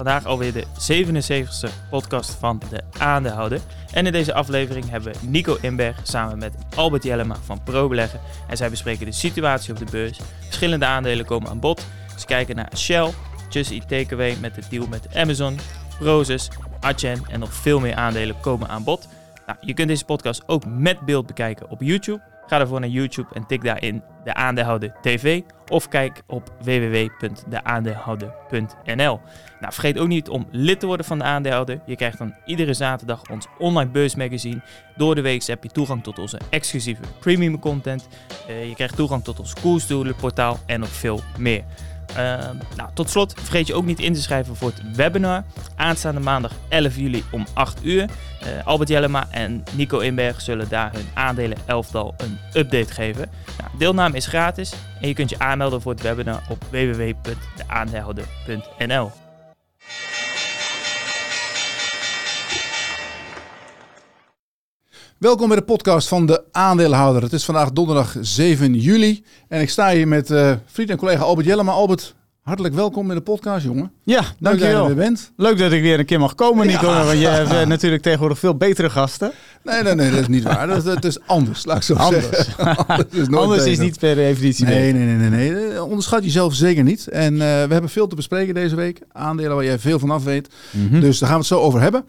Vandaag alweer de 77e podcast van de Aandeelhouder. En in deze aflevering hebben we Nico Inberg samen met Albert Jellema van ProBeleggen. En zij bespreken de situatie op de beurs. Verschillende aandelen komen aan bod. Ze kijken naar Shell, Just Eat Takeaway met de deal met Amazon, Prozus, Adyen en nog veel meer aandelen komen aan bod. Nou, je kunt deze podcast ook met beeld bekijken op YouTube. Ga daarvoor naar YouTube en tik daarin de Aandeelhouder TV of kijk op www.deaandeelhouder.nl. Nou, vergeet ook niet om lid te worden van de Aandeelhouder. Je krijgt dan iedere zaterdag ons online beursmagazine. Door de week heb je toegang tot onze exclusieve premium content. Uh, je krijgt toegang tot ons koersdoelenportaal en nog veel meer. Uh, nou, tot slot, vergeet je ook niet in te schrijven voor het webinar. Aanstaande maandag 11 juli om 8 uur. Uh, Albert Jellema en Nico Inberg zullen daar hun aandelen elftal een update geven. Nou, deelname is gratis en je kunt je aanmelden voor het webinar op www.deaandeelhouder.nl. Welkom bij de podcast van de aandeelhouder. Het is vandaag donderdag 7 juli en ik sta hier met uh, vriend en collega Albert Jellema. Albert, hartelijk welkom in de podcast, jongen. Ja, dankjewel. dat je er bent. Leuk dat ik weer een keer mag komen, Nico. Ja. Want je hebt uh, natuurlijk tegenwoordig veel betere gasten. Nee, nee, nee, dat is niet waar. Dat, dat is anders, laat ik zo anders. zeggen. anders is, anders is niet per definitie nee, nee, nee, nee, nee. Onderschat jezelf zeker niet. En uh, we hebben veel te bespreken deze week. Aandelen waar jij veel van af weet. Mm -hmm. Dus daar gaan we het zo over hebben.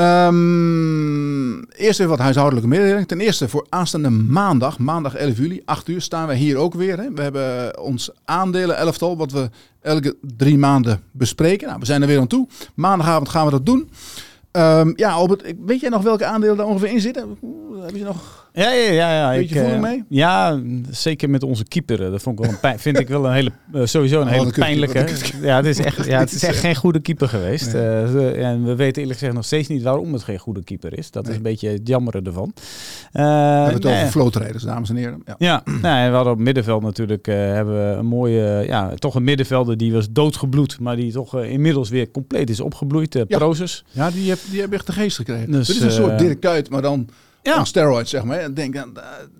Um, eerst even wat huishoudelijke mededeling. Ten eerste voor aanstaande maandag, maandag 11 juli, 8 uur, staan we hier ook weer. Hè. We hebben ons aandelen elftal, wat we elke drie maanden bespreken. Nou, we zijn er weer aan toe. Maandagavond gaan we dat doen. Um, ja, Albert, weet jij nog welke aandelen daar ongeveer in zitten? Heb je nog... Ja, ja, ja. ja. Weet je voeling mee? Ja, zeker met onze keeper. Dat vond ik wel een pijn, vind ik wel een hele, uh, sowieso een oh, hele pijnlijke. Ja, het is echt, ja, het is echt geen goede keeper geweest. Nee. Uh, en we weten eerlijk gezegd nog steeds niet waarom het geen goede keeper is. Dat nee. is een beetje het jammeren ervan. Uh, we hebben het over vlootrijders, dames en heren. Ja, ja nou, we hadden op middenveld natuurlijk hebben we een mooie, ja, toch een middenvelder die was doodgebloed, maar die toch inmiddels weer compleet is opgebloeid. ja. Prozus. Ja, die heeft, die heeft echt de geest gekregen. Dus, Dit is een soort Dirk Kuyt, maar dan ja. on steroids, zeg maar. En denk, uh,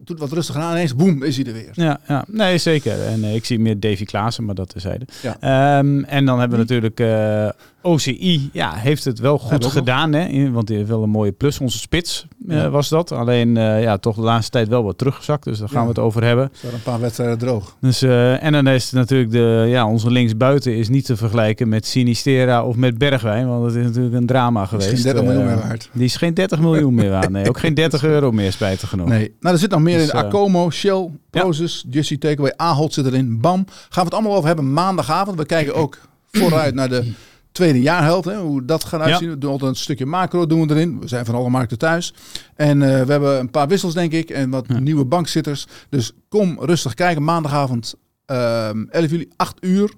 doet wat rustig aan, ineens boem, is hij er weer. Ja, ja. nee, zeker. En uh, ik zie meer Davy Klaassen, maar dat terzijde. Ja. Um, en dan hebben we natuurlijk uh, OCI, ja, heeft het wel goed gedaan, hè? want die heeft wel een mooie plus. Onze spits ja. was dat. Alleen, ja, toch de laatste tijd wel wat teruggezakt, dus daar gaan we het over hebben. Zo een paar wedstrijden droog. Dus, en dan is natuurlijk de, ja, onze linksbuiten is niet te vergelijken met Sinistera of met Bergwijn, want het is natuurlijk een drama geweest. Die is geen 30 miljoen meer waard. Die is geen 30 miljoen meer waard, nee. Ook geen 30 euro meer spijtig genoeg. Nee, nou er zit nog meer dus, in. Acomo, Shell, Prozus. Jussie Takeaway, Ahold zit erin. Bam. Gaan we het allemaal over hebben maandagavond. We kijken ook vooruit naar de tweede jaarhelft. Hè, hoe dat gaat uitzien. We doen altijd een stukje macro doen we erin. We zijn van alle markten thuis. En uh, we hebben een paar wissels denk ik. En wat ja. nieuwe bankzitters. Dus kom rustig kijken. Maandagavond uh, 11 juli, 8 uur.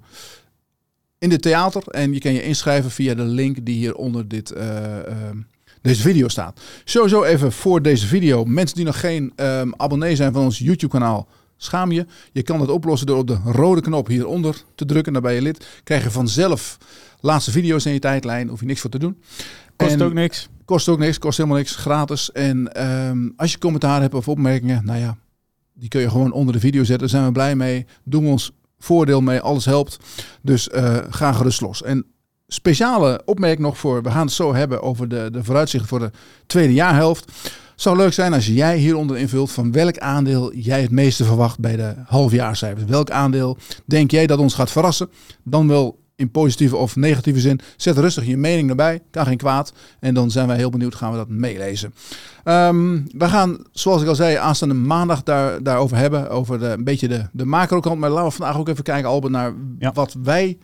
In dit theater. En je kan je inschrijven via de link die hier onder dit... Uh, deze video staat. Sowieso even voor deze video. Mensen die nog geen um, abonnee zijn van ons YouTube kanaal. Schaam je. Je kan dat oplossen door op de rode knop hieronder te drukken. Dan ben je lid. Krijg je vanzelf laatste video's in je tijdlijn. Hoef je niks voor te doen. Kost en ook niks. Kost ook niks. Kost helemaal niks. Gratis. En um, als je commentaar hebt of opmerkingen. Nou ja, die kun je gewoon onder de video zetten. Daar zijn we blij mee. Doen we ons voordeel mee. Alles helpt. Dus uh, ga gerust los. En speciale opmerking nog voor. We gaan het zo hebben over de, de vooruitzichten voor de tweede jaarhelft. Zou leuk zijn als jij hieronder invult van welk aandeel jij het meeste verwacht bij de halfjaarcijfers. Welk aandeel denk jij dat ons gaat verrassen? Dan wel in positieve of negatieve zin. Zet rustig je mening erbij. Kan geen kwaad. En dan zijn wij heel benieuwd. Gaan we dat meelezen. Um, we gaan, zoals ik al zei, aanstaande maandag daar, daarover hebben. Over de, een beetje de, de macro kant. Maar laten we vandaag ook even kijken, Albert, naar ja. wat wij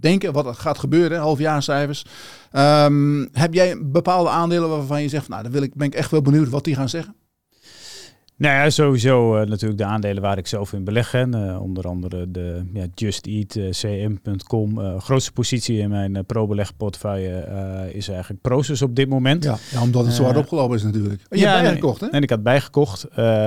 denken wat er gaat gebeuren, halfjaarcijfers. Um, heb jij bepaalde aandelen waarvan je zegt, nou, dan wil ik, ben ik echt wel benieuwd wat die gaan zeggen? Nou ja, sowieso uh, natuurlijk de aandelen waar ik zelf in beleg. Uh, onder andere de ja, Just Eat, uh, cm.com. grootste positie in mijn pro-belegportefeuille is eigenlijk Proces op dit moment. Ja, ja omdat het zo hard opgelopen is natuurlijk. En je ja, hebt bijgekocht hè? En ik had bijgekocht.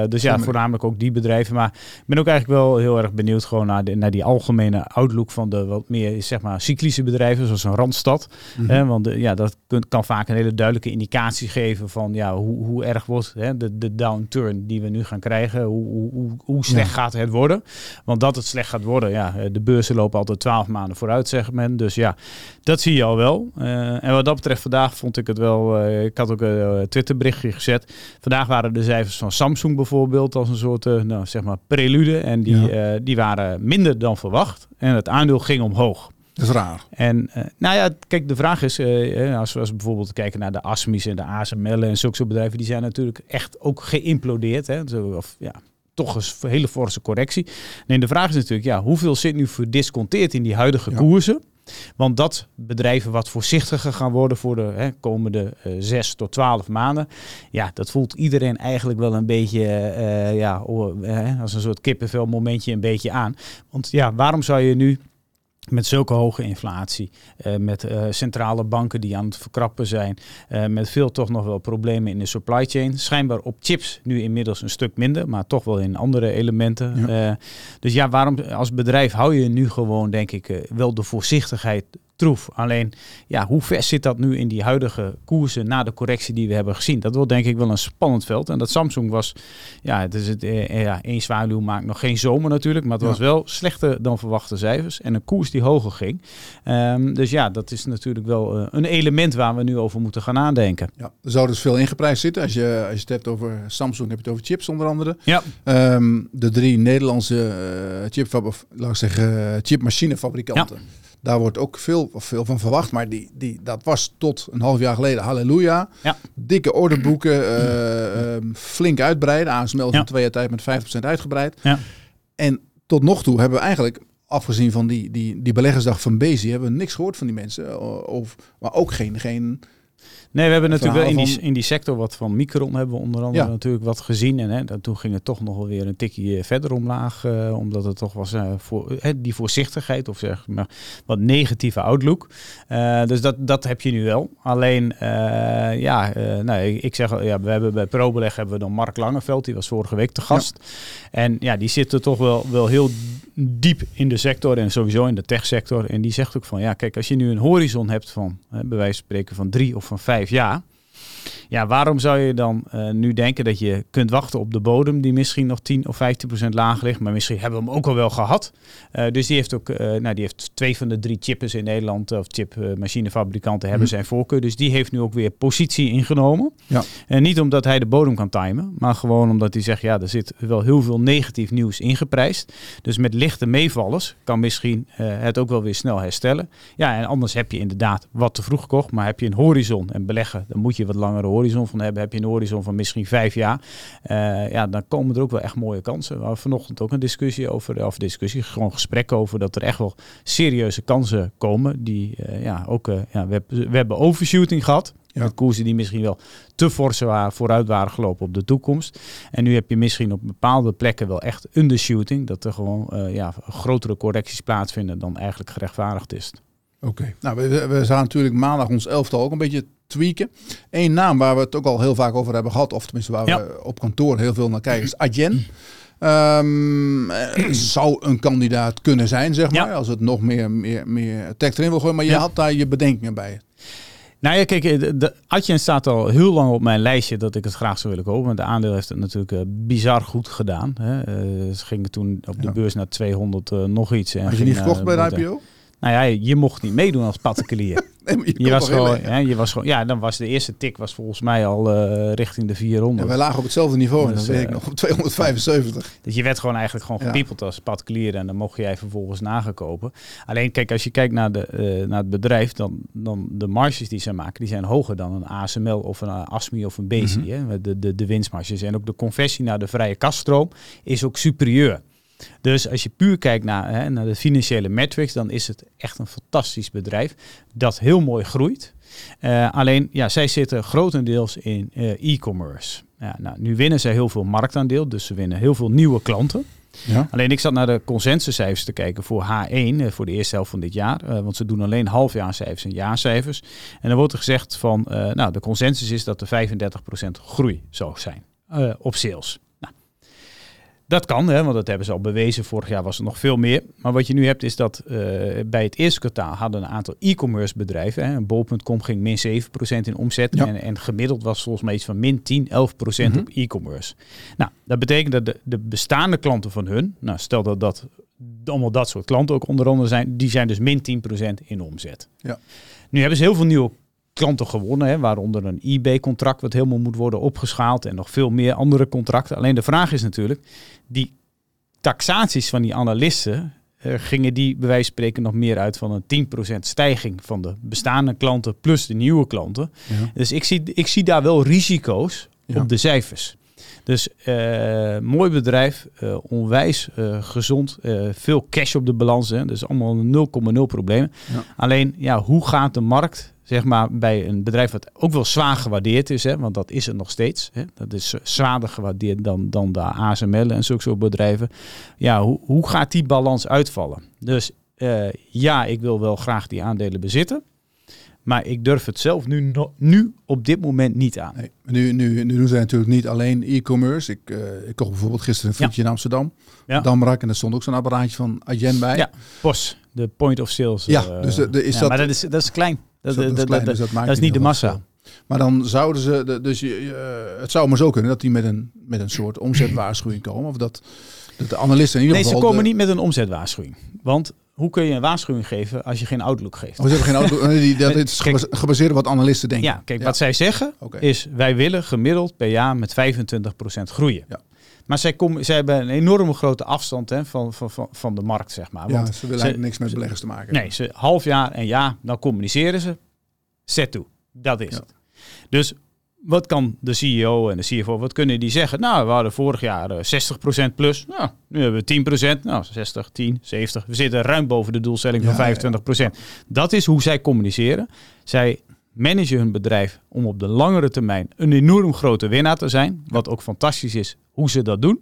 dus ja, voornamelijk ook die bedrijven. Maar ik ben ook eigenlijk wel heel erg benieuwd gewoon naar, de, naar die algemene outlook van de wat meer zeg maar cyclische bedrijven. Zoals een Randstad. Mm -hmm. want ja, dat kan vaak een hele duidelijke indicatie geven van ja, hoe, hoe erg wordt hè, de, de downturn die die we nu gaan krijgen, hoe, hoe, hoe slecht gaat het worden? Want dat het slecht gaat worden, ja, de beurzen lopen altijd twaalf maanden vooruit, zegt men. Dus ja, dat zie je al wel. en wat dat betreft, vandaag vond ik het wel, ik had ook een Twitterberichtje gezet. Vandaag waren de cijfers van Samsung bijvoorbeeld als een soort, nou, zeg maar, prelude. En die, die waren minder dan verwacht. En het aandeel ging omhoog. Dat is raar. En uh, nou ja, kijk, de vraag is, uh, als, we, als we bijvoorbeeld kijken naar de ASMI's en de ASML en zulke soort bedrijven, die zijn natuurlijk echt ook geïmplodeerd. Hè? Zo, of ja, toch een hele forse correctie. Nee, de vraag is natuurlijk, ja, hoeveel zit nu verdisconteerd in die huidige koersen? Want dat bedrijven wat voorzichtiger gaan worden voor de hè, komende uh, 6 tot 12 maanden. Ja, dat voelt iedereen eigenlijk wel een beetje uh, ja, als een soort kippenvel momentje een beetje aan. Want ja, waarom zou je nu met zulke hoge inflatie, uh, met uh, centrale banken die aan het verkrappen zijn, uh, met veel toch nog wel problemen in de supply chain. Schijnbaar op chips nu inmiddels een stuk minder, maar toch wel in andere elementen. Ja. dus ja, waarom als bedrijf hou je nu gewoon, denk ik, wel de voorzichtigheid troef. Alleen, ja, hoe ver zit dat nu in die huidige koersen na de correctie die we hebben gezien? Dat wordt denk ik wel een spannend veld. En dat Samsung was, ja, het is het, eh, ja, één zwaluw maakt nog geen zomer natuurlijk, maar het was wel slechter dan verwachte cijfers en een koers die hoger ging. Um, dus ja, dat is natuurlijk wel uh, een element waar we nu over moeten gaan nadenken. Ja, er zou dus veel ingeprijsd zitten. Als je, als je het hebt over Samsung, heb je het over chips onder andere. Ja. Um, de drie Nederlandse uh, chip, laat ik zeggen, chipmachinefabrikanten. Ja. Daar wordt ook veel, veel van verwacht. Maar die, die, dat was tot een half jaar geleden, halleluja. Ja. Dikke orderboeken, uh, flink uitbreiden. ASML ja. in twee jaar tijd met 50% uitgebreid. Ja. En tot nog toe hebben we eigenlijk, afgezien van die, die, die beleggersdag van Bezi, hebben we niks gehoord van die mensen. Of, maar ook geen, geen Nee, we hebben natuurlijk wel in die, in die sector wat van Micron hebben we onder andere natuurlijk wat gezien. En hè, toen ging het toch nog wel weer een tikje verder omlaag. Uh, omdat het toch was uh, voor, uh, die voorzichtigheid of zeg maar wat negatieve outlook. dus dat, dat heb je nu wel. Alleen, ja, nou, ik zeg, ja, we hebben bij ProBeleg hebben we dan Mark Langeveld. Die was vorige week te gast. En ja, die zit er toch wel, wel heel diep in de sector en sowieso in de techsector. En die zegt ook van, ja, kijk, als je nu een horizon hebt van, hè, bij wijze van spreken, van drie of van vijf Ja, waarom zou je dan uh, nu denken dat je kunt wachten op de bodem die misschien nog 10 of 15 procent lager ligt, maar misschien hebben we hem ook al wel gehad. Uh, dus die heeft ook, uh, nou die heeft twee van de drie chippers in Nederland of chipmachinefabrikanten hebben mm. zijn voorkeur. Dus die heeft nu ook weer positie ingenomen. Ja. En niet omdat hij de bodem kan timen, maar gewoon omdat hij zegt, ja, er zit wel heel veel negatief nieuws ingeprijsd. Dus met lichte meevallers kan misschien het ook wel weer snel herstellen. Ja, en anders heb je inderdaad wat te vroeg gekocht, maar heb je een horizon en beleggen, dan moet je wat langere horizon van hebben, heb je een horizon van misschien vijf jaar, uh, ja, dan komen er ook wel echt mooie kansen. We hadden vanochtend ook een discussie over, of discussie, gewoon gesprek over dat er echt wel serieuze kansen komen. Die, uh, ja, ook, uh, ja, we, we hebben overshooting gehad. Ja. Met koersen die misschien wel te fors waren, vooruit waren gelopen op de toekomst. En nu heb je misschien op bepaalde plekken wel echt undershooting. Dat er gewoon uh, ja, grotere correcties plaatsvinden dan eigenlijk gerechtvaardigd is. Oké, nou we, we zijn natuurlijk maandag ons elftal ook een beetje tweaken. Eén naam waar we het ook al heel vaak over hebben gehad, of tenminste waar we op kantoor heel veel naar kijken, is Adyen. Um, zou een kandidaat kunnen zijn, zeg maar, als het nog meer, meer, meer tekst erin wil gooien. Maar je had daar je bedenkingen bij. Nou ja, kijk, de Adyen staat al heel lang op mijn lijstje dat ik het graag zou willen kopen. Want de aandeel heeft het natuurlijk uh, bizar goed gedaan. Hè. Uh, ze gingen toen op de beurs naar 200 uh, nog iets. En Had je niet gekocht bij de IPO? Nou ja, je mocht niet meedoen als particulier. nee, je, je was gewoon, ja, je was gewoon, ja, dan was de eerste tik was volgens mij al uh, richting de 400. Ja, wij lagen op hetzelfde niveau, dus, dan weet ik nog, op 275. Dus je werd gewoon eigenlijk gewoon gepiepeld als particulier en dan mocht jij vervolgens nagekopen. Alleen kijk, als je kijkt naar, de, uh, naar het bedrijf, dan, dan de marges die ze maken, die zijn hoger dan een ASML of een ASMI of een BC. Mm -hmm. hè? De, de, de winstmarges. En ook de conversie naar de vrije kaststroom is ook superieur. Dus als je puur kijkt naar, hè, naar de financiële metrics, dan is het echt een fantastisch bedrijf dat heel mooi groeit. Uh, alleen, ja, zij zitten grotendeels in uh, e-commerce. Ja, nou, nu winnen zij heel veel marktaandeel, dus ze winnen heel veel nieuwe klanten. Ja. Alleen ik zat naar de consensuscijfers te kijken voor H1, uh, voor de eerste helft van dit jaar. want ze doen alleen halfjaarcijfers en jaarcijfers. En dan wordt er gezegd van, nou, de consensus is dat er 35% groei zou zijn op sales. Dat kan, hè, want dat hebben ze al bewezen. Vorig jaar was het nog veel meer. Maar wat je nu hebt is dat uh, bij het eerste kwartaal hadden een aantal e-commerce bedrijven. Hè, Bol.com ging min 7% in omzet. En, en, gemiddeld was volgens mij iets van min 10, 11% mm op e-commerce. Nou, dat betekent dat de, de, bestaande klanten van hun, nou stel dat dat allemaal dat soort klanten ook onder andere zijn, die zijn dus min 10% in omzet. Ja. Nu hebben ze heel veel nieuwe klanten gewonnen, hè, waaronder een eBay-contract wat helemaal moet worden opgeschaald en nog veel meer andere contracten. Alleen de vraag is natuurlijk, die taxaties van die analisten, uh, gingen die bij wijze van spreken nog meer uit van een 10% stijging van de bestaande klanten plus de nieuwe klanten. Dus ik zie, ik zie daar wel risico's op de cijfers. Dus uh, mooi bedrijf, uh, onwijs uh, gezond, veel cash op de balans. Hè, dus allemaal 0,0 problemen. Ja. Alleen, ja, hoe gaat de markt zeg maar, bij een bedrijf wat ook wel zwaar gewaardeerd is, hè, want dat is het nog steeds. Hè, dat is zwaarder gewaardeerd dan, dan de ASML en zulke soort bedrijven. Ja, hoe, hoe gaat die balans uitvallen? Dus ja, ik wil wel graag die aandelen bezitten. Maar ik durf het zelf nu, nu op dit moment niet aan. Nee, nu, nu, nu doen zij natuurlijk niet alleen e-commerce. Ik, uh, ik kocht bijvoorbeeld gisteren een frietje in Amsterdam. Ja. Damrak. En er stond ook zo'n apparaatje van Adyen bij. Ja, POS. De point of sales. Ja, uh, dus de, de is dat... Maar dat is, dat is klein. Dat, dat, dat, klein, dus dat, dat is niet de massa. Maar dan zouden ze... Dus je, uh, het zou maar zo kunnen dat die met een, met een soort omzetwaarschuwing komen. Of dat, dat de analisten in ieder geval... Nee, ze komen niet met een omzetwaarschuwing. Want hoe kun je een waarschuwing geven als je geen outlook geeft? Oh, we hebben geen outlook. dat is gebaseerd op wat analisten denken. Ja, kijk, wat zij zeggen is wij willen gemiddeld per jaar met 25% groeien. Ja. Maar zij, komen, zij hebben een enorme grote afstand hè, van, van, van de markt, zeg maar. Want ja, ze willen eigenlijk niks met beleggers te maken Nee, ze half jaar en ja, dan communiceren ze. Zet toe. Dat is het. Dus wat kan de CEO en de CFO, wat kunnen die zeggen? Nou, we hadden vorig jaar 60% eh, plus. Nou, nu hebben we 10%. Nou, 60, 10, 70. We zitten ruim boven de doelstelling van 25%. Dat is hoe zij communiceren. Zij managen hun bedrijf om op de langere termijn een enorm grote winnaar te zijn. Wat ook fantastisch is hoe ze dat doen.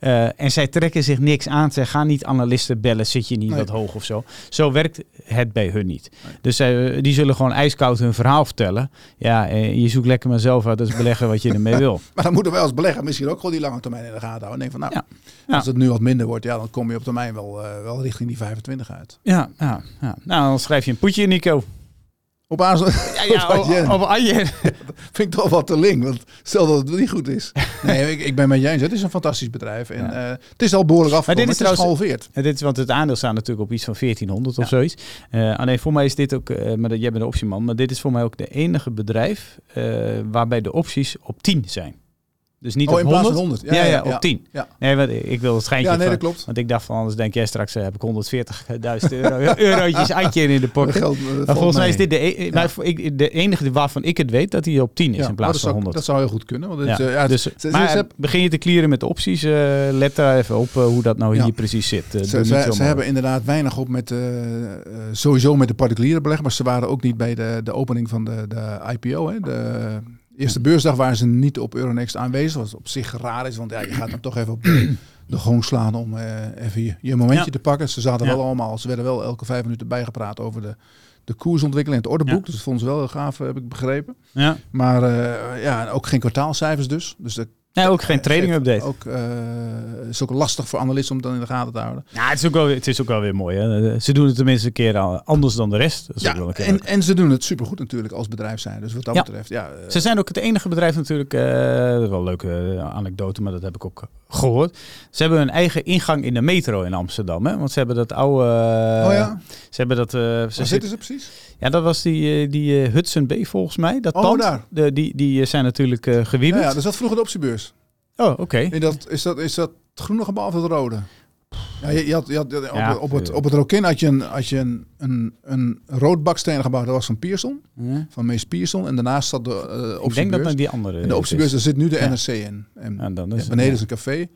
Uh, en zij trekken zich niks aan. Zij gaan niet analisten bellen, zit je niet wat hoog of zo. Zo werkt het bij hun niet. Dus uh, die zullen gewoon ijskoud hun verhaal vertellen. Ja, uh, je zoekt lekker maar zelf uit als belegger wat je ermee wil. maar dan moeten wij als belegger misschien ook gewoon die lange termijn in de gaten houden. En denk van, nou, ja. als het nu wat minder wordt, ja, dan kom je op termijn wel, wel richting die 25 uit. Ja, ja, ja. nou dan schrijf je een poetje, Nico. Op Azen. Ja, ja, op, op vind ik toch wat te link. Want stel dat het niet goed is. Nee, ik, ik ben met jij. Het is een fantastisch bedrijf. En ja. uh, het is al behoorlijk af. Maar dit is, het is gehalveerd. Dit is, want het aandeel staat natuurlijk op iets van 1400 of zoiets. Uh, alleen voor mij is dit ook, uh, maar dat, jij bent de optieman. Maar dit is voor mij ook de enige bedrijf waarbij de opties op 10 zijn. Dus niet oh, op in 100. Van 100. Ja, ja, ja, op 10. Ja. Nee, want ik wil het schijntje. Ja, nee, dat klopt. Want ik dacht van anders denk jij straks uh, heb ik 140.000 euro, eurotjes Antje in de pocket. Maar volgens mij is dit de, e ja. ik, de enige waarvan ik het weet dat hij op 10 is in plaats van 100. Dat zou heel goed kunnen. Want het, ja. Dus, maar begin je te clearen met de opties, uh, let daar even op hoe dat nou hier precies zit. ze, ze, ze hebben inderdaad weinig op met sowieso met de particuliere belegger, maar ze waren ook niet bij de, de opening van de, de IPO. Hè, de, eerste beursdag waren ze niet op Euronext aanwezig. Wat op zich raar is, want ja, je gaat dan toch even op de, de gong slaan om uh, even je, je momentje ja. te pakken. Ze zaten ja. wel allemaal, ze werden wel elke vijf minuten bijgepraat over de, de koersontwikkeling en het ordeboek. Dus dat vonden ze wel heel gaaf, heb ik begrepen. Ja. Maar uh, ja, ook geen kwartaalcijfers dus. Dus de Nee, ook geen trading update. Ook, uh, is ook lastig voor analisten om dan in de gaten te houden. Ja, het is ook wel, het is ook wel weer mooi. Hè? Ze doen het tenminste een keer anders dan de rest. Dat is ja, wel en, en ze doen het supergoed natuurlijk als bedrijf zijn. Dus wat dat ja. betreft, ja. Ze zijn ook het enige bedrijf natuurlijk, uh, wel een leuke anekdote, maar dat heb ik ook gehoord. Ze hebben een eigen ingang in de metro in Amsterdam. Hè? Want ze hebben dat oude... oh ja? Ze hebben dat... Uh, Waar ze zitten ze precies? Ja, dat was die, die Hudson B volgens mij. Dat oh, pand. daar. De, die, die zijn natuurlijk uh, gewiebeld. Ja, ja, dus dat vroeger de optiebeurs. Oh, oké. Okay. Is dat, is, dat, is dat het groene gebouw of het rode? Ja, je, je had, je had, op, ja, op, het, op het Rokin had je een, had je een, een, een rood baksteen gebouw. Dat was van Pierson, ja. van Mees Pierson. En daarnaast zat de uh, Ik denk dat dan die andere En de optiebeurs, daar zit nu de NRC in. En, en dan is beneden is een café.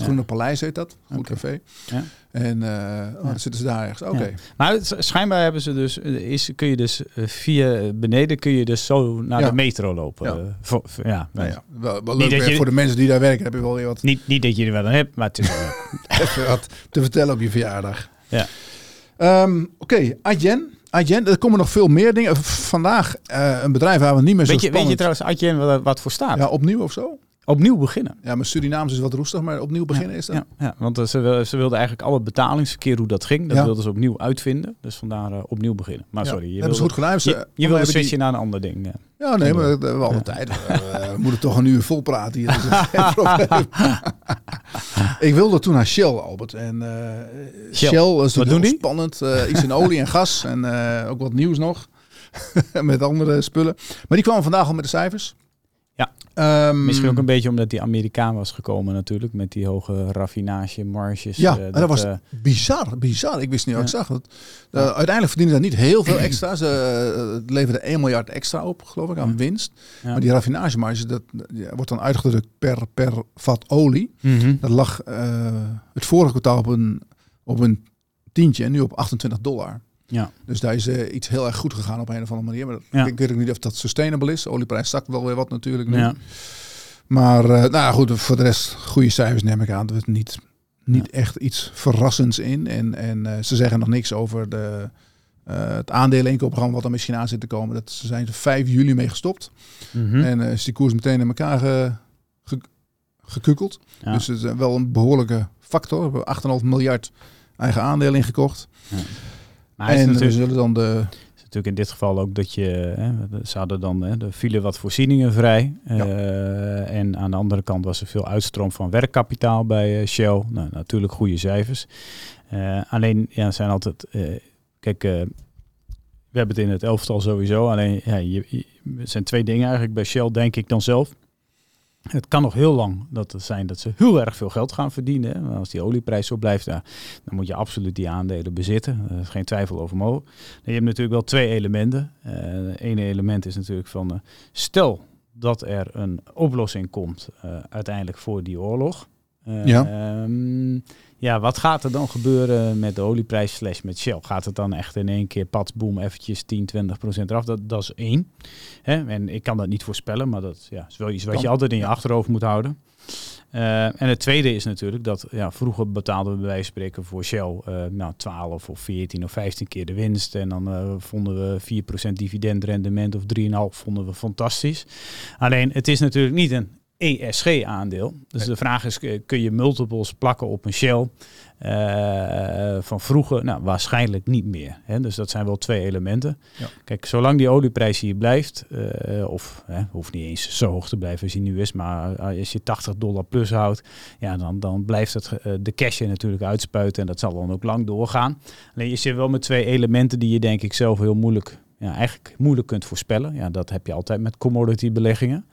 Het Groene Paleis heet dat. Goed okay. café. Ja. En uh, oh, dan zitten ze daar ergens. Oké. Okay. Maar het, schijnbaar hebben ze dus, is, kun je dus via beneden kun je dus zo naar de metro lopen. Ja, voor, voor, ja, nou ja. Wel, wel leuk je, voor de mensen die daar werken heb je wel weer wat. Niet, niet dat je er wel aan hebt, maar het is. Even wat te vertellen op je verjaardag. Ja. Um, Oké, okay. Adyen. Adyen, er komen nog veel meer dingen. Vandaag uh, een bedrijf waar we niet meer zo weet je, spannend... Weet je trouwens Adyen wat, wat voor staat? Ja, opnieuw of zo? Opnieuw beginnen. Ja, maar Surinaams is wat roestig, maar opnieuw beginnen is dat? Ja, ja want uh, ze, ze wilden eigenlijk alle betalingsverkeer, hoe dat ging, dat ja. wilden ze opnieuw uitvinden. Dus vandaar uh, opnieuw beginnen. Maar sorry, je wilde, goed gedaan. Je, je wilde switchen die... naar een ander ding. Ja, ja nee, maar we hebben alle tijd. we moeten toch een uur vol praten hier. ik wilde toen naar Shell, Albert. En uh, Shell. Shell is natuurlijk spannend. iets in olie en gas en ook wat nieuws nog. met andere spullen. Maar die kwamen vandaag al met de cijfers. Ja. Um, Misschien ook een beetje omdat die Amerikaan was gekomen natuurlijk. Met die hoge raffinage marges. Ja, uh, dat, dat, was uh, bizar, bizar. Ik wist niet wat ik zag. Dat, uh, uiteindelijk verdienen ze niet heel veel extra. Ze leverde 1 miljard extra op, geloof ik, aan winst. Ja. Maar die raffinagemarge, dat ja, wordt dan uitgedrukt per, per vat olie. Mm -hmm. Dat lag het vorige kwartaal op een, op een tientje en nu op 28 dollar. Ja. Dus daar is uh, iets heel erg goed gegaan op een of andere manier. Maar ja. ik weet ook niet of dat sustainable is. De olieprijs zakt wel weer wat natuurlijk nu. Ja. Maar uh, nou goed, voor de rest goede cijfers neem ik aan. Er is niet, niet echt iets verrassends in. En, en uh, ze zeggen nog niks over de, het aandeleninkoopprogramma wat er misschien aan zit te komen. Dat ze zijn er 5 juli mee gestopt. Mm -hmm. En is die koers meteen in elkaar ge, ge, gekukeld. Dus het is wel een behoorlijke factor. We hebben 8,5 miljard eigen aandelen ingekocht. Ja. Maar en we zullen dan de... Is natuurlijk in dit geval ook dat je, hè, ze hadden dan, hè, er vielen wat voorzieningen vrij. Ja. Uh, en aan de andere kant was er veel uitstroom van werkkapitaal bij uh, Shell. Nou, natuurlijk goede cijfers. Uh, alleen, ja, zijn altijd, kijk, we hebben het in het elftal sowieso. Alleen, ja, je, je, er zijn twee dingen eigenlijk bij Shell, denk ik dan zelf. Het kan nog heel lang dat het zijn dat ze heel erg veel geld gaan verdienen. Als die olieprijs zo blijft, dan moet je absoluut die aandelen bezitten. Er is geen twijfel over mogelijk. Je hebt natuurlijk wel twee elementen. Het uh, ene element is natuurlijk van, uh, stel dat er een oplossing komt uh, uiteindelijk voor die oorlog. ja. Um, ja, wat gaat er dan gebeuren met de olieprijs slash met Shell? Gaat het dan echt in één keer pats, boom, eventjes 10, 20 procent eraf? Dat, dat is één. Hè? En ik kan dat niet voorspellen, maar dat ja, is wel iets wat je altijd in je achterhoofd moet houden. Uh, en het tweede is natuurlijk dat ja, vroeger betaalden we bij wijze van spreken voor Shell uh, nou, 12 of 14 of 15 keer de winst. En dan uh, vonden we 4% dividendrendement of 3,5 vonden we fantastisch. Alleen het is natuurlijk niet een ESG-aandeel. Dus de vraag is, kun je multiples plakken op een Shell uh, van vroeger? Nou, waarschijnlijk niet meer. Hè? Dus dat zijn wel twee elementen. Ja. Kijk, zolang die olieprijs hier blijft, uh, of hè, hoeft niet eens zo hoog te blijven als hij nu is, maar als je 80 dollar plus houdt, ja, dan, dan blijft het uh, de cash natuurlijk uitspuiten en dat zal dan ook lang doorgaan. Alleen je zit wel met twee elementen die je denk ik zelf heel moeilijk ja, eigenlijk moeilijk kunt voorspellen. Ja, dat heb je altijd met commodity beleggingen.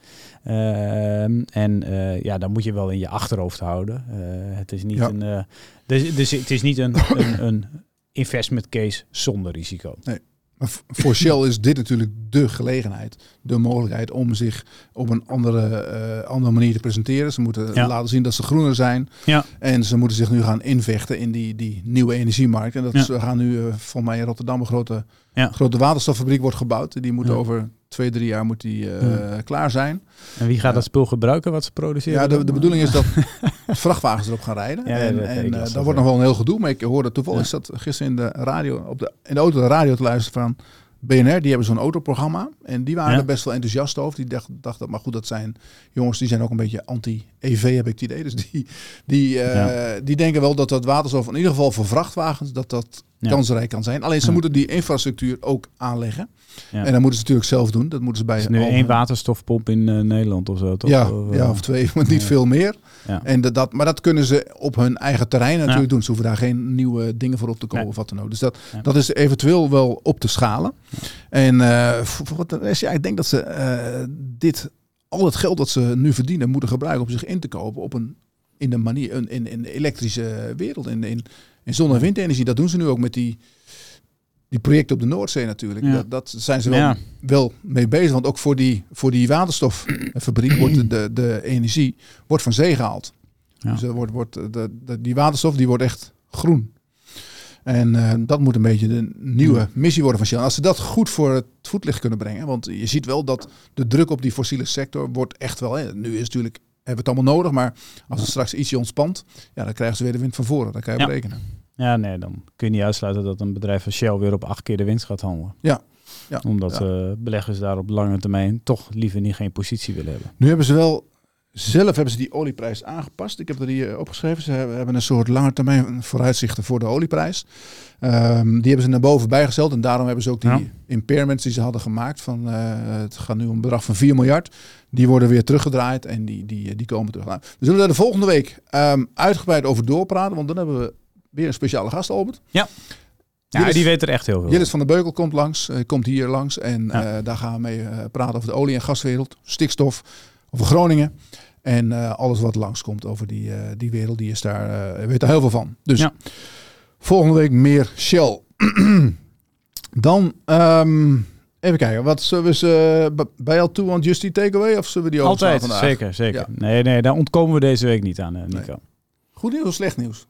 Uh, en uh, ja, dan moet je wel in je achterhoofd houden. Uh, het is niet ja. een, dus, dus het is niet een, een, een investment case zonder risico. Nee. Maar voor Shell is dit natuurlijk de gelegenheid, de mogelijkheid om zich op een andere, uh, andere manier te presenteren. Ze moeten ja. laten zien dat ze groener zijn. Ja. En ze moeten zich nu gaan invechten in die, die nieuwe energiemarkt. En dat ja. ze gaan nu, uh, volgens mij in Rotterdam, een grote, grote waterstoffabriek wordt gebouwd. Die moet over twee, drie jaar moet die, uh, klaar zijn. En wie gaat dat spul gebruiken wat ze produceren? Ja, de, de bedoeling is dat vrachtwagens erop gaan rijden. Ja, en, en dat wordt nog wel een heel gedoe. Maar ik hoorde toevallig, is dat gisteren in de radio, op de, in de auto de radio te luisteren van BNR, die hebben zo'n autoprogramma. En die waren ja. er best wel enthousiast over. Die dachten, dacht, maar goed, dat zijn jongens, die zijn ook een beetje anti-EV, heb ik het idee. Dus die, die, uh, ja. die denken wel dat dat waterstof, in ieder geval voor vrachtwagens, dat dat ja. kansrijk kan zijn. Alleen ze moeten die infrastructuur ook aanleggen. En dan moeten ze natuurlijk zelf doen. Dat moeten ze bij. Is nu één waterstofpomp in uh, Nederland of zo, toch? Ja, of, ja, of twee, maar niet veel meer. En dat, maar dat kunnen ze op hun eigen terrein natuurlijk doen. Ze hoeven daar geen nieuwe dingen voor op te komen of wat dan ook. Dus dat, dat is eventueel wel op te schalen. En uh, voor wat de rest, ja, ik denk dat ze uh, dit, al het geld dat ze nu verdienen, moeten gebruiken om zich in te kopen op een in de manier in, in, in de elektrische wereld. In, in, in zon- en windenergie. Dat doen ze nu ook met die, die projecten op de Noordzee natuurlijk. Ja. Dat, dat zijn ze wel, ja. wel mee bezig. Want ook voor die, voor die waterstoffabriek wordt de, de, de energie wordt van zee gehaald. Ja. Dus wordt, wordt de, de, die waterstof die wordt echt groen. En uh, dat moet een beetje de nieuwe missie worden van Shell. Als ze dat goed voor het voetlicht kunnen brengen. Want je ziet wel dat de druk op die fossiele sector wordt echt wel. Hè, nu is natuurlijk hebben we het allemaal nodig. Maar als het straks ietsje ontspant, ja, dan krijgen ze weer de wind van voren. Dat kan je ja. berekenen. Ja, nee, dan kun je niet uitsluiten dat een bedrijf als Shell weer op acht keer de winst gaat handelen. Ja. ja. Omdat ja. Uh, beleggers daar op lange termijn toch liever niet geen positie willen hebben. Nu hebben ze wel zelf hebben ze die olieprijs aangepast. Ik heb er hier opgeschreven. Ze hebben een soort lange termijn vooruitzichten voor de olieprijs. Um, die hebben ze naar boven bijgesteld. En daarom hebben ze ook die impairments die ze hadden gemaakt. Van, uh, het gaat nu om een bedrag van 4 miljard. Die worden weer teruggedraaid en die, die, die komen terug. Nou, we zullen daar de volgende week um, uitgebreid over doorpraten. Want dan hebben we weer een speciale gast, Albert. Ja. Ja, die weet er echt heel veel. Jillis van der Beukel komt langs, uh, komt hier langs. En uh, daar gaan we mee praten over de olie- en gaswereld, stikstof, over Groningen. En uh, alles wat langskomt over die, uh, die wereld, die is daar, weet er heel veel van. Dus ja. volgende week meer Shell. Dan um, even kijken, wat zullen we ze bij jou toe aan Justy Takeaway of zullen we die Altijd, vandaag? zeker, zeker. Ja. Nee, nee, daar ontkomen we deze week niet aan, Nico. Nee. Goed nieuws of slecht nieuws?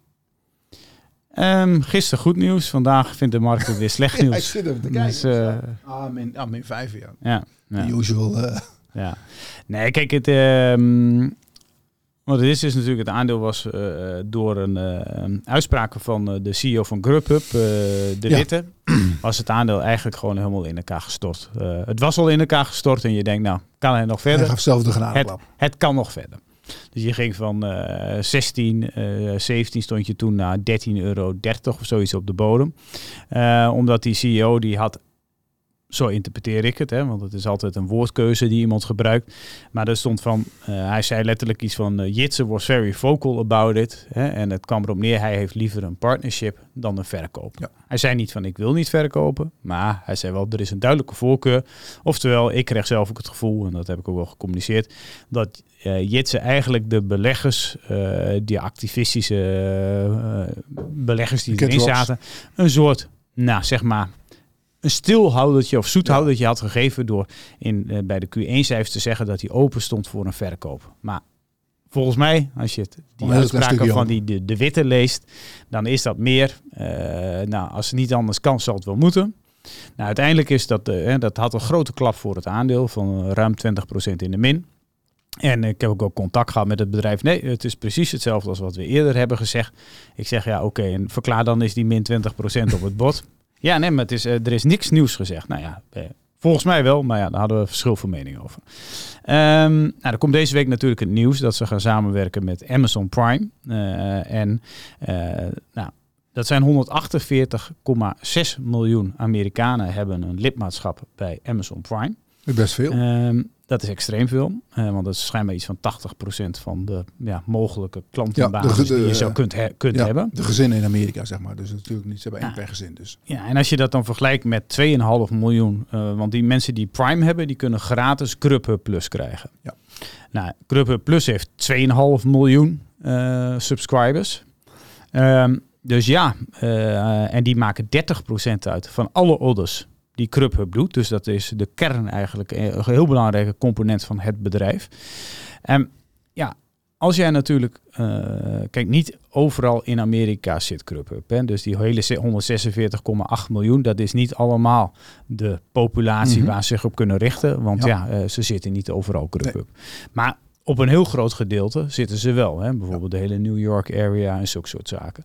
Um, gisteren goed nieuws, vandaag vindt de markt het weer slecht nieuws. Hij zit er te kijken. Dus, ah, min, ah, min 5 ja. Ja. ja. Usual... Ja, nee, kijk, het, um, wat het is, is natuurlijk het aandeel was uh, door een uh, uitspraak van de CEO van Grubhub, de ja. Witte, was het aandeel eigenlijk gewoon helemaal in elkaar gestort. het was al in elkaar gestort en je denkt, nou, kan hij nog verder? Hij gaf zelf de. Het, het kan nog verder. Dus je ging van 16, 17 stond je toen naar 13,30 euro of zoiets op de bodem. omdat die CEO die had zo interpreteer ik het, hè, want het is altijd een woordkeuze die iemand gebruikt. Maar er stond van, uh, hij zei letterlijk iets van, uh, Jitse was very vocal about it. Hè, en het kwam erop neer, hij heeft liever een partnership dan een verkoop. Ja. Hij zei niet van, ik wil niet verkopen, maar hij zei wel, er is een duidelijke voorkeur. Oftewel, ik kreeg zelf ook het gevoel, en dat heb ik ook wel gecommuniceerd, dat uh, Jitse eigenlijk de beleggers, die activistische beleggers die erin zaten, een soort, nou zeg maar, een stilhoudertje of zoethoudertje had gegeven door in, uh, bij de Q1-cijfers te zeggen dat hij open stond voor een verkoop. Maar volgens mij, als je het, die uitspraken van die, de, de Witte leest, dan is dat meer. Uh, nou, als het niet anders kan, zal het wel moeten. Nou, uiteindelijk is dat, uh, dat had een grote klap voor het aandeel van ruim 20% in de min. En ik heb ook, ook contact gehad met het bedrijf. Nee, het is precies hetzelfde als wat we eerder hebben gezegd. Ik zeg ja, oké, en verklaar dan is die min 20% op het bod. Ja, nee, maar het is, uh, er is niks nieuws gezegd. Nou ja, eh, volgens mij wel, maar ja, daar hadden we verschil van mening over. Um, nou, er komt deze week natuurlijk het nieuws dat ze gaan samenwerken met Amazon Prime. Uh, en nou, dat zijn 148,6 miljoen Amerikanen hebben een lidmaatschap bij Amazon Prime. Best veel. Um, dat is extreem veel, uh, want dat is schijnbaar iets van 80% van de ja, mogelijke klantenbasis ja, die je zo kunt, he kunt ja, hebben. De gezinnen in Amerika, zeg maar. Dus natuurlijk niet, ze hebben één per gezin. Dus. Ja, en als je dat dan vergelijkt met 2,5 miljoen, uh, want die mensen die Prime hebben, die kunnen gratis Grubhub Plus krijgen. Ja. Nou, Grubhub Plus heeft 2,5 miljoen uh, subscribers. Um, dus ja, en die maken 30% uit van alle orders die Grubhub doet. Dus dat is de kern eigenlijk, eh, een heel belangrijke component van het bedrijf. En ja, als jij natuurlijk, uh, kijk, niet overal in Amerika zit Grubhub. Hè? Dus die hele 146,8 miljoen, dat is niet allemaal de populatie mhm. waar ze zich op kunnen richten. Want ja, ja uh, ze zitten niet overal Grubhub. Maar op een heel groot gedeelte zitten ze wel. Hè? Bijvoorbeeld de hele New York area en zulke soort zaken.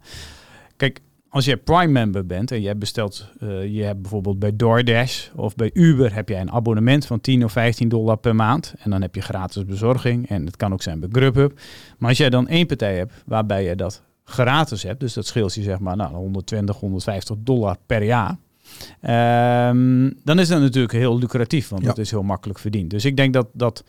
Kijk, als je Prime member bent en je bestelt, uh, je hebt bijvoorbeeld bij DoorDash of bij Uber heb jij een abonnement van 10 of 15 dollar per maand. En dan heb je gratis bezorging en het kan ook zijn bij Grubhub. Maar als jij dan één partij hebt waarbij je dat gratis hebt, dus dat scheelt je zeg maar nou, 120, 150 dollar per jaar. Um, dan is dat natuurlijk heel lucratief, want ja. dat is heel makkelijk verdiend. Dus ik denk dat, dat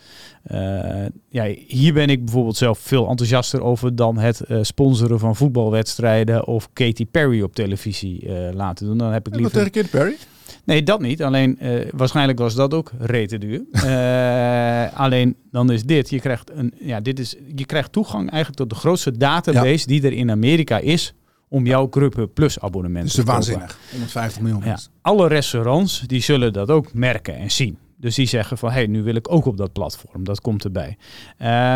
uh, ja, hier ben ik bijvoorbeeld zelf veel enthousiaster over dan het uh, sponsoren van voetbalwedstrijden of Katy Perry op televisie uh, laten doen. Dan heb ik liever. tegen Katy Perry? Nee, dat niet. Alleen waarschijnlijk was dat ook rete duur. alleen dan is dit, je krijgt, een, ja, dit is, je krijgt toegang eigenlijk tot de grootste database ja. die er in Amerika is om jouw Grubhub Plus abonnement te kopen. Dat is waanzinnig. 150 miljoen ja. Alle restaurants die zullen dat ook merken en zien. Dus die zeggen van, hé, hey, nu wil ik ook op dat platform. Dat komt erbij.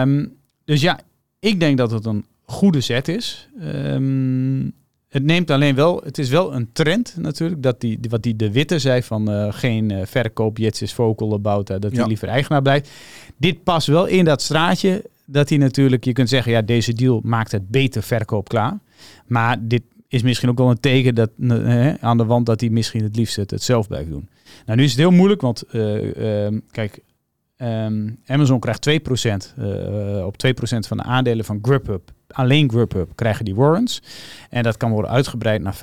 Um, dus ja, ik denk dat het een goede zet is. Um, het neemt alleen wel, het is wel een trend natuurlijk, dat die, wat die de Witte zei van uh, geen uh, verkoop, Jets is vocal about, uh, dat hij liever eigenaar blijft. Dit past wel in dat straatje dat hij natuurlijk, je kunt zeggen, ja, deze deal maakt het beter verkoop klaar. Maar dit is misschien ook wel een teken dat, aan de wand dat hij misschien het liefst het, het zelf blijft doen. Nou, nu is het heel moeilijk, want uh, uh, kijk, ehm, Amazon krijgt 2%, uh, op 2% van de aandelen van Grubhub. Alleen Grubhub krijgen die warrants. En dat kan worden uitgebreid naar 15%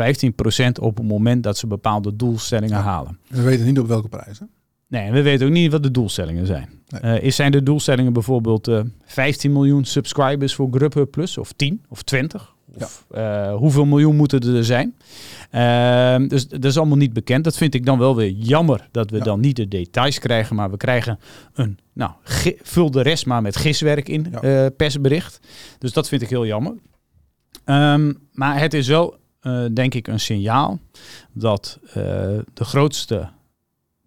op het moment dat ze bepaalde doelstellingen halen. We weten niet op welke prijs. Hè? Nee, we weten ook niet wat de doelstellingen zijn. Nee. is zijn de doelstellingen bijvoorbeeld 15 miljoen subscribers voor Grubhub Plus? Of 10 of 20? Of ja. hoeveel miljoen moeten er zijn? Uh, dus dat is allemaal niet bekend. Dat vind ik dan wel weer jammer dat we dan niet de details krijgen, maar we krijgen een, nou, vul de rest maar met giswerk in, ja. uh, persbericht. Dus dat vind ik heel jammer. Um, maar het is wel, uh, denk ik, een signaal dat de grootste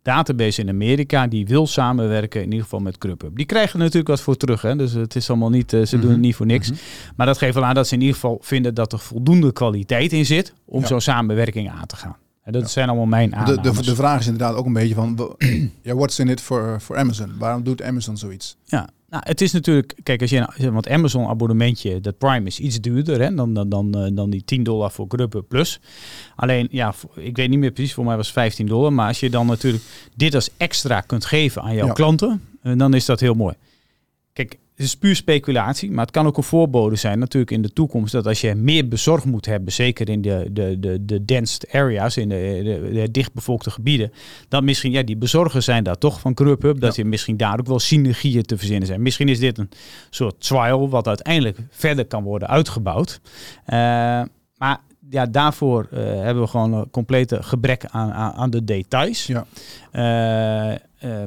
database in Amerika die wil samenwerken, in ieder geval met Grubhub. Die krijgen natuurlijk wat voor terug, hè? dus het is allemaal niet, uh, ze mm -hmm. doen het niet voor niks. Mm -hmm. Maar dat geeft wel aan dat ze in ieder geval vinden dat er voldoende kwaliteit in zit om ja. zo'n samenwerking aan te gaan. En dat ja. zijn allemaal mijn aannames. De, de, de, vraag is inderdaad ook een beetje van, ja, what's in it for, for Amazon? Waarom doet Amazon zoiets? Ja, nou, het is natuurlijk, kijk, als je, want Amazon abonnementje, dat Prime is iets duurder hè, dan, dan, dan, dan die 10 dollar voor Grubhub Plus. Alleen, ja, ik weet niet meer precies, voor mij was 15 dollar. Maar als je dan natuurlijk dit als extra kunt geven aan jouw ja. klanten, dan is dat heel mooi. Het is puur speculatie, maar het kan ook een voorbode zijn natuurlijk in de toekomst dat als je meer bezorgd moet hebben, zeker in de, de, de, de dense areas, in de, de, de dichtbevolkte gebieden, dat misschien, ja, die bezorgers zijn daar toch van Grubhub, dat ja. je misschien daar ook wel synergieën te verzinnen zijn. Misschien is dit een soort trial wat uiteindelijk verder kan worden uitgebouwd. Uh, maar ja, daarvoor uh, hebben we gewoon een complete gebrek aan, aan, aan de details. Ja. Uh,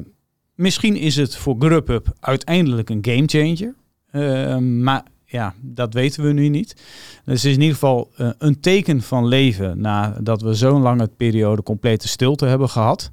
Misschien is het voor Grubhub uiteindelijk een gamechanger. Uh, maar ja, dat weten we nu niet. Dus het is in ieder geval uh, een teken van leven nadat we zo'n lange periode complete stilte hebben gehad.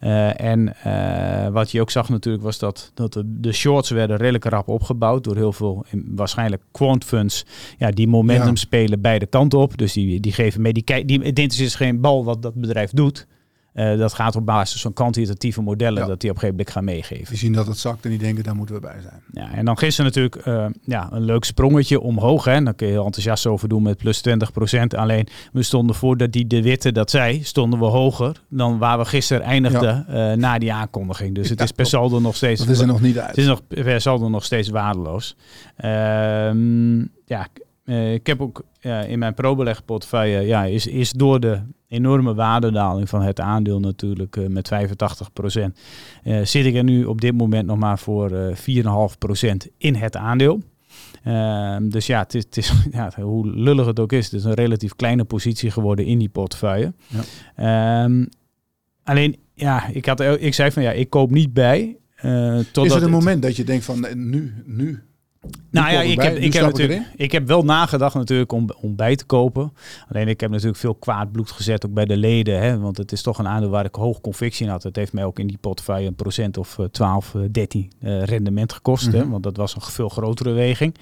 Uh, en uh, wat je ook zag natuurlijk was dat, dat de, de, shorts werden redelijk rap opgebouwd door heel veel, waarschijnlijk quant funds, ja, die momentum ja. spelen beide kanten op. Dus die, die geven mee, die, die, het is geen bal wat dat bedrijf doet. Uh, dat gaat op basis van kwantitatieve modellen ja. dat die op een gegeven moment gaan meegeven. Die zien dat het zakt en die denken daar moeten we bij zijn. Ja, en dan gisteren natuurlijk uh, ja, een leuk sprongetje omhoog. Hè. Daar kun je heel enthousiast over doen met plus 20%. Alleen we stonden voordat die de Witte dat zei, stonden we hoger dan waar we gisteren eindigden ja. uh, na die aankondiging. Dus het is per saldo nog steeds... Dat is er nog niet uit. Het is nog per saldo nog steeds waardeloos. Ehm, ja, ik heb ook in mijn probelegportefeuille, ja, is, is door de enorme waardedaling van het aandeel natuurlijk uh, met 85 procent. Uh, zit ik er nu op dit moment nog maar voor uh, 4,5 procent in het aandeel. Uh, dus ja, het is, het is ja, hoe lullig het ook is, het is een relatief kleine positie geworden in die portefeuille. Ja. Um, alleen, ja, ik, had, ik zei van ja, ik koop niet bij. Is er een moment dat je denkt van nu, nu nou ja, ik heb, ik, heb natuurlijk, ik heb wel nagedacht natuurlijk om, om bij te kopen. Alleen ik heb natuurlijk veel kwaad bloed gezet ook bij de leden. Hè, want het is toch een aandeel waar ik hoog convictie in had. Het heeft mij ook in die portefeuille een procent of 12, 13 uh, rendement gekost. Mm -hmm. hè, want dat was een veel grotere weging.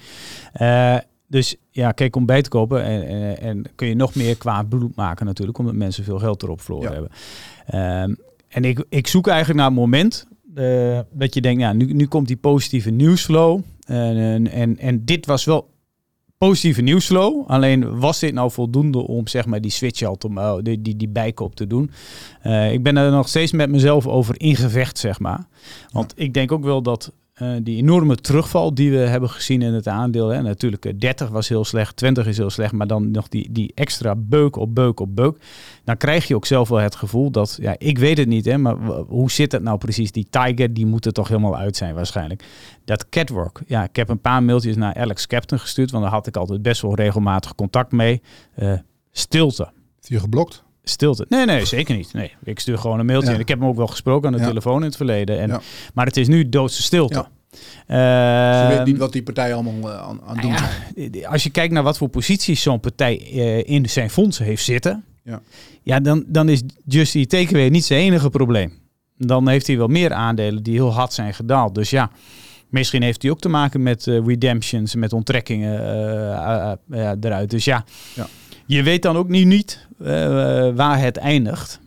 Uh, dus ja, kijk, om bij te kopen en, en, en, kun je nog meer kwaad bloed maken natuurlijk. Omdat mensen veel geld erop verloren ja. hebben. Um, en ik, ik zoek eigenlijk naar een moment uh, dat je denkt, ja, nu, nu komt die positieve nieuwsflow. En, en, en dit was wel positieve nieuwsflow. Alleen was dit nou voldoende om zeg maar die switch al te die, die, die bijkoop te doen. Uh, ik ben er nog steeds met mezelf over ingevecht, zeg maar. Want ja. ik denk ook wel dat uh, die enorme terugval die we hebben gezien in het aandeel. Hè, natuurlijk, 30 was heel slecht, 20 is heel slecht, maar dan nog die, die extra beuk op beuk op beuk. Dan krijg je ook zelf wel het gevoel dat, ja, ik weet het niet, hè, maar hoe zit het nou precies? Die Tiger, die moet er toch helemaal uit zijn waarschijnlijk. Dat catwalk, ja, ik heb een paar mailtjes naar Alex Captain gestuurd, want daar had ik altijd best wel regelmatig contact mee. Uh, stilte. Is je geblokt? Stilte. Nee, nee, zeker niet. Nee, ik stuur gewoon een mailtje. Ja. En ik heb hem ook wel gesproken aan de ja. telefoon in het verleden. En, ja. Maar het is nu doodse stilte. Ja. Je weet niet wat die partijen allemaal uh, aan, aan doen zijn. Als je kijkt naar wat voor posities zo'n partij uh, in zijn fondsen heeft zitten, ja, ja dan, dan is Just die Takeaway niet zijn enige probleem. Dan heeft hij wel meer aandelen die heel hard zijn gedaald. Dus ja, misschien heeft hij ook te maken met redemptions, met onttrekkingen eruit. Dus ja, ja, je weet dan ook nu niet waar het eindigt.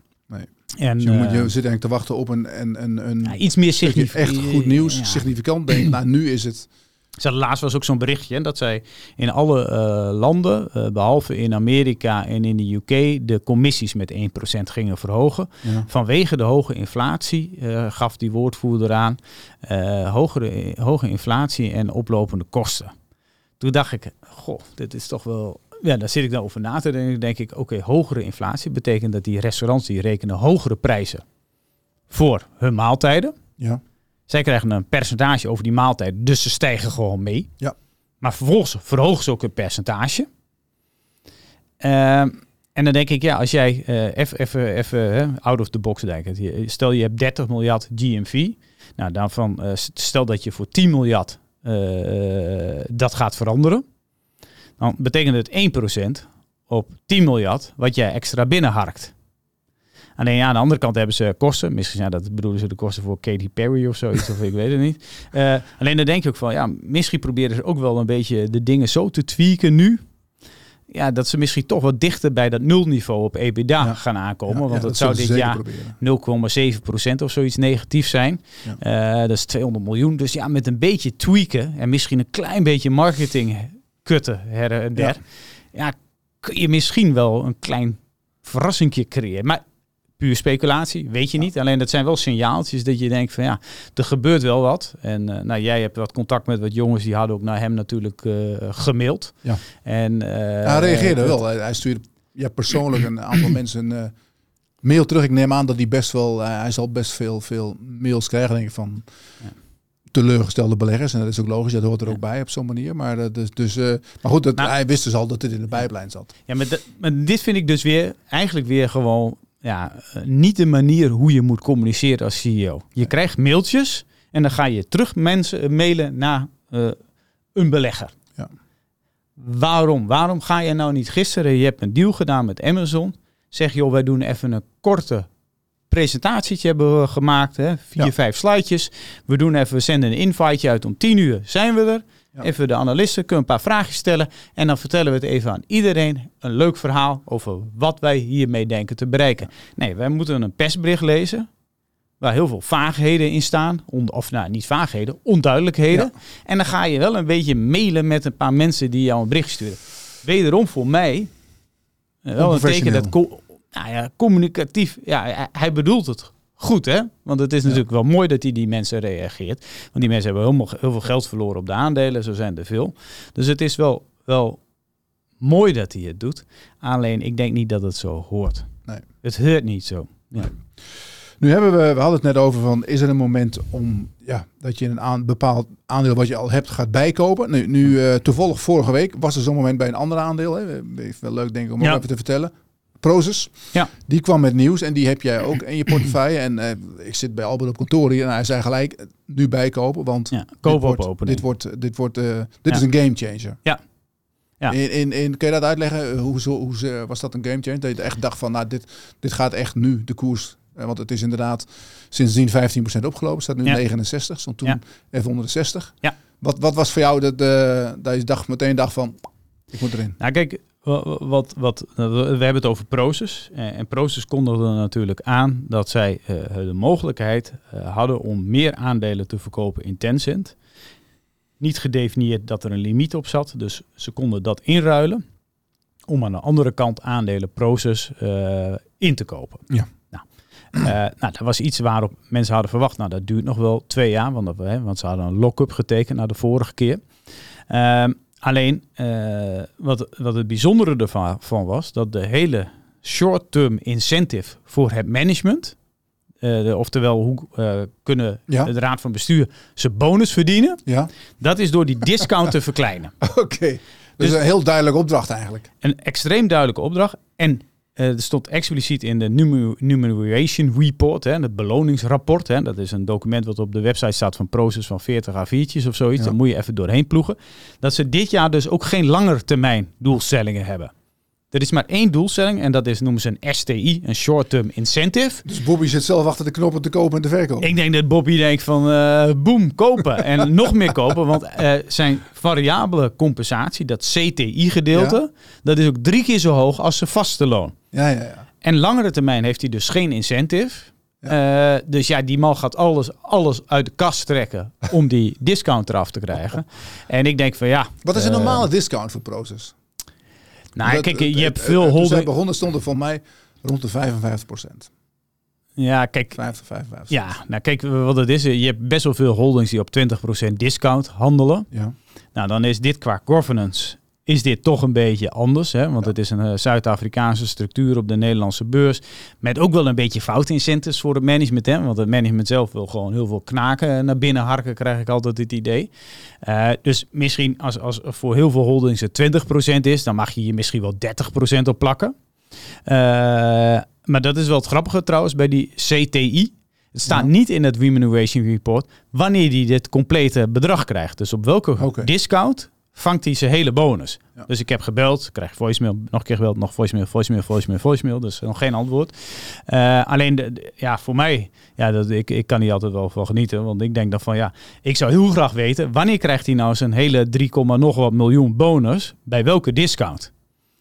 En, dus je, moet, je zit eigenlijk te wachten op een, een, een, een ja, iets meer significant. Echt goed nieuws, ja. significant. Denk, nou, nu is het laatst was ook zo'n berichtje dat zij in alle uh, landen, uh, behalve in Amerika en in de UK, de commissies met 1% gingen verhogen. Ja. Vanwege de hoge inflatie, uh, gaf die woordvoerder aan, hogere, hoge inflatie en oplopende kosten. Toen dacht ik, goh, dit is toch wel ja, daar zit ik dan over na te denken. denk ik, oké, hogere inflatie betekent dat die restaurants die rekenen hogere prijzen voor hun maaltijden. Ja. Zij krijgen een percentage over die maaltijden, dus ze stijgen gewoon mee. Ja. Maar vervolgens verhogen ze ook een percentage. Ehm, en dan denk ik, ja, als jij uh, even, even out of the box denkt. Stel je hebt 30 miljard GMV. Nou, daarvan uh, stel dat je voor 10 miljard uh, dat gaat veranderen. Dan betekent het 1% op 10 miljard wat jij extra binnenharkt. Alleen ja, aan de andere kant hebben ze kosten. Misschien ja, dat bedoelen ze de kosten voor Katy Perry of zoiets, of ik weet het niet. Uh, alleen dan denk je ook van, ja, misschien proberen ze ook wel een beetje de dingen zo te tweaken nu. Ja, dat ze misschien toch wat dichter bij dat nulniveau op EBITDA gaan aankomen. want dat, zou dit jaar 0,7% of zoiets negatief zijn. Uh, dat is 200 miljoen. Dus ja, met een beetje tweaken en misschien een klein beetje marketing kutten her en der. Ja. kun je misschien wel een klein verrassingje creëren. Maar puur speculatie, weet je niet. Alleen dat zijn wel signaaltjes dat je denkt van ja, er gebeurt wel wat. En uh, nou, jij hebt wat contact met wat jongens, die hadden ook naar hem natuurlijk uh, gemaild. Ja. En, uh, hij reageerde wel. Hij, stuurde ja, persoonlijk een aantal mensen mail terug. Ik neem aan dat hij best wel, hij zal best veel, veel mails krijgen denk ik van... Ja teleurgestelde beleggers. En dat is ook logisch, dat hoort er ook bij op zo'n manier. Maar, uh, dus, dus, uh, maar goed, dat, nou, hij wist dus al dat dit in de pijplijn zat. Ja, maar, maar dit vind ik dus weer eigenlijk weer gewoon ja, uh, niet de manier hoe je moet communiceren als CEO. Je krijgt mailtjes en dan ga je terug mensen mailen naar een belegger. Ja. Waarom? Waarom ga je nou niet gisteren, je hebt een deal gedaan met Amazon, zeg joh, wij doen even een korte presentatietje hebben we gemaakt. Hè? Vier, vijf slidejes. We doen even, we zenden een inviteje uit om tien uur zijn we er. Even de analisten kunnen een paar vragen stellen. En dan vertellen we het even aan iedereen. Een leuk verhaal over wat wij hiermee denken te bereiken. Nee, wij moeten een persbericht lezen. Waar heel veel vaagheden in staan. of nou, niet vaagheden, onduidelijkheden. En dan ga je wel een beetje mailen met een paar mensen die jou een bericht sturen. Wederom voor mij eh, wel een teken dat nou ja, communicatief, ja, hij bedoelt het goed, hè? Want het is natuurlijk wel mooi dat hij die mensen reageert. Want die mensen hebben helemaal heel veel geld verloren op de aandelen, zo zijn er veel. Dus het is wel, wel mooi dat hij het doet. Alleen ik denk niet dat het zo hoort. Nee. Het hoort niet zo. Ja. Nu hebben we, we hadden het net over van, is er een moment om, ja, dat je een aan, bepaald aandeel wat je al hebt gaat bijkopen? Nu, nu uh, toevallig vorige week was er zo'n moment bij een ander aandeel. Hè. Wel leuk denk ik om ja. even te vertellen. Proces. Ja. Die kwam met nieuws en die heb jij ook in je portefeuille. En uh, ik zit bij Albert op kantoor hier en hij zei gelijk eh, nu bijkopen, want ja, koop dit, wordt, dit wordt dit wordt uh, dit is een game changer. Ja. Ja. In, in, in, kun je dat uitleggen? Hoe, zo, hoe was dat een game changer? Dat je echt dacht van, nou, dit, dit gaat echt nu de koers. Want het is inderdaad sindsdien 15% opgelopen. Staat nu ja. 69, stond toen ja. even onder de 60. Ja. Wat, wat was voor jou dat, de, dat je dacht, meteen dacht van, ik moet erin? Nou kijk, wat, wat, we hebben het over Proces. Eh, en Proces kondigde natuurlijk aan dat zij uh, de mogelijkheid uh, hadden om meer aandelen te verkopen in Tencent. Niet gedefinieerd dat er een limiet op zat, dus ze konden dat inruilen om aan de andere kant aandelen Proces in te kopen. Ja. Nou, nou, dat was iets waarop mensen hadden verwacht. Nou, dat duurt nog wel twee jaar, want, dat, hè, want ze hadden een lock-up getekend na de vorige keer. Ehm, Alleen, uh, wat, wat het bijzondere ervan van was, dat de hele short-term incentive voor het management, uh, de, oftewel hoe uh, kunnen ja. de raad van bestuur zijn bonus verdienen, ja. dat is door die discount te verkleinen. Oké, okay. dus, dus een heel duidelijke opdracht eigenlijk. Een extreem duidelijke opdracht. En uh, er stond expliciet in de Numeration Report, hè, het beloningsrapport. Hè, dat is een document wat op de website staat van Proces van 40 A4'tjes of zoiets. Ja. Daar moet je even doorheen ploegen. Dat ze dit jaar dus ook geen langetermijn doelstellingen hebben. Er is maar één doelstelling en dat is, noemen ze een STI, een Short Term Incentive. Dus Bobby zit zelf achter de knoppen te kopen en te verkopen. Ik denk dat Bobby denkt van, uh, boem, kopen en nog meer kopen. Want uh, zijn variabele compensatie, dat CTI-gedeelte, dat is ook drie keer zo hoog als zijn vaste loon. Ja, ja, ja. En langere termijn heeft hij dus geen incentive. Uh, dus ja, die man gaat alles, alles uit de kast trekken om die discount eraf te krijgen. En ik denk van ja. Wat is een normale discount voor Proces? Nou, kijk, je hebt veel holding. Toen begonnen stond er voor mij rond de 55 procent. Ja, kijk. 50, 55. Ja, nou kijk wat het is. Je hebt best wel veel holdings die op 20% discount handelen. Ja. Nou, dan is dit qua governance is dit toch een beetje anders. Hè? Want het is een uh, Zuid-Afrikaanse structuur op de Nederlandse beurs. Met ook wel een beetje foutincentives voor het management. Hè? Want het management zelf wil gewoon heel veel knaken naar binnen harken, krijg ik altijd het idee. Uh, dus misschien als, als voor heel veel holdings het 20% is, dan mag je hier misschien wel 30% op plakken. Uh, maar dat is wel het grappige trouwens bij die CTI. Het staat niet in het remuneration report wanneer die dit complete bedrag krijgt. Dus op welke discount vangt hij zijn hele bonus. Dus ik heb gebeld, krijg voicemail, nog een keer gebeld, nog voicemail, voicemail, voicemail, voicemail. Dus nog geen antwoord. Uh, alleen, de, ja, voor mij, ja, dat, ik, ik kan hier altijd wel van genieten. Want ik denk dan van, ja, ik zou heel graag weten, wanneer krijgt hij nou zijn hele 3, nog wat miljoen bonus? Bij welke discount?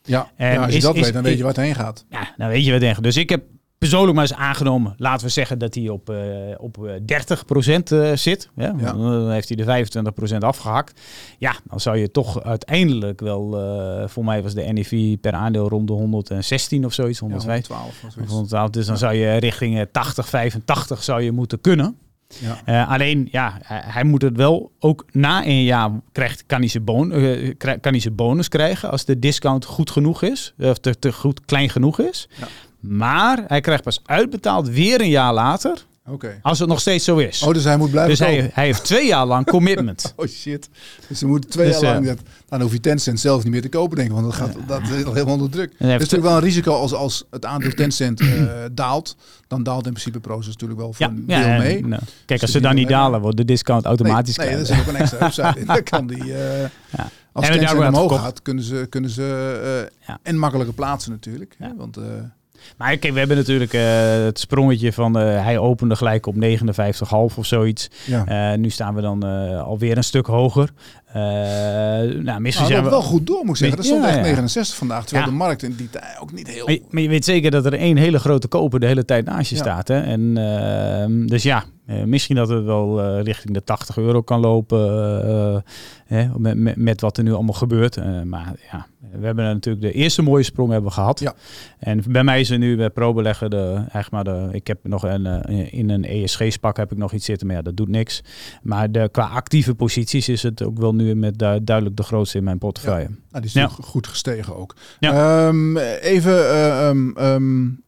Ja, en als je dat weet, dan weet je waar het heen gaat. Ja, dan weet je wat heen gaat. Dus ik heb persoonlijk maar eens aangenomen, laten we zeggen dat hij op, uh, op 30% uh, zit. Ja, Dan heeft hij de 25% afgehakt. Ja, dan zou je toch uiteindelijk wel, uh, voor mij was de NIV per aandeel rond de 116 of zoiets, 112. Ja, 112 dus dan zou je richting 80, 85 zou je moeten kunnen. Ja. Uh, alleen, ja, hij moet het wel ook na een jaar krijgt, kan, hij zijn bon, uh, kan hij zijn bonus krijgen als de discount goed genoeg is, of te, te goed klein genoeg is. Ja. Maar hij krijgt pas uitbetaald weer een jaar later. Okay. Als het nog steeds zo is. Oh, dus hij moet blijven Dus hij, hij, heeft twee jaar lang commitment. oh shit. Dus ze moeten twee dus, jaar lang... Uh, dan hoef je Tencent zelf niet meer te kopen, denk ik. Want dat, gaat, dat is helemaal onder druk. Het is natuurlijk wel een risico als, als het aandeel Tencent uh, daalt. Dan daalt in principe Proces natuurlijk wel voor een deel mee. Nou, kijk, als ze dan niet dalen, wordt de discount automatisch Nee, nee dat is ook een extra upside in. Dan kan die... Uh, ja. Als en Tencent omhoog gaat, kunnen ze, kunnen ze en makkelijker plaatsen natuurlijk. Hè? Want... Maar kijk, we hebben natuurlijk uh, het sprongetje van uh, hij opende gelijk op 59,5 of zoiets. Ja. Uh, nu staan we dan alweer een stuk hoger. Nou, misschien nou, wel goed door, moet ik zeggen. Dat stond echt 69 vandaag, terwijl de markt in die tijd ook niet heel... Maar, maar, je weet zeker dat er één hele grote koper de hele tijd naast je staat. Hè? En, ehm, dus ja, misschien dat het wel richting de 80 euro kan lopen. met, met, met, wat er nu allemaal gebeurt. maar ja, we hebben natuurlijk de eerste mooie sprong hebben we gehad. Ja. En bij mij is er nu bij ProBeleggen de, eigenlijk maar de, ik heb nog een, eh, in een ESG-spak heb ik nog iets zitten, maar ja, dat doet niks. Maar de, qua actieve posities is het ook wel nu met duidelijk de grootste in mijn portefeuille. Ja. Nou, die is goed gestegen ook. Ja. Um, even, uh, um,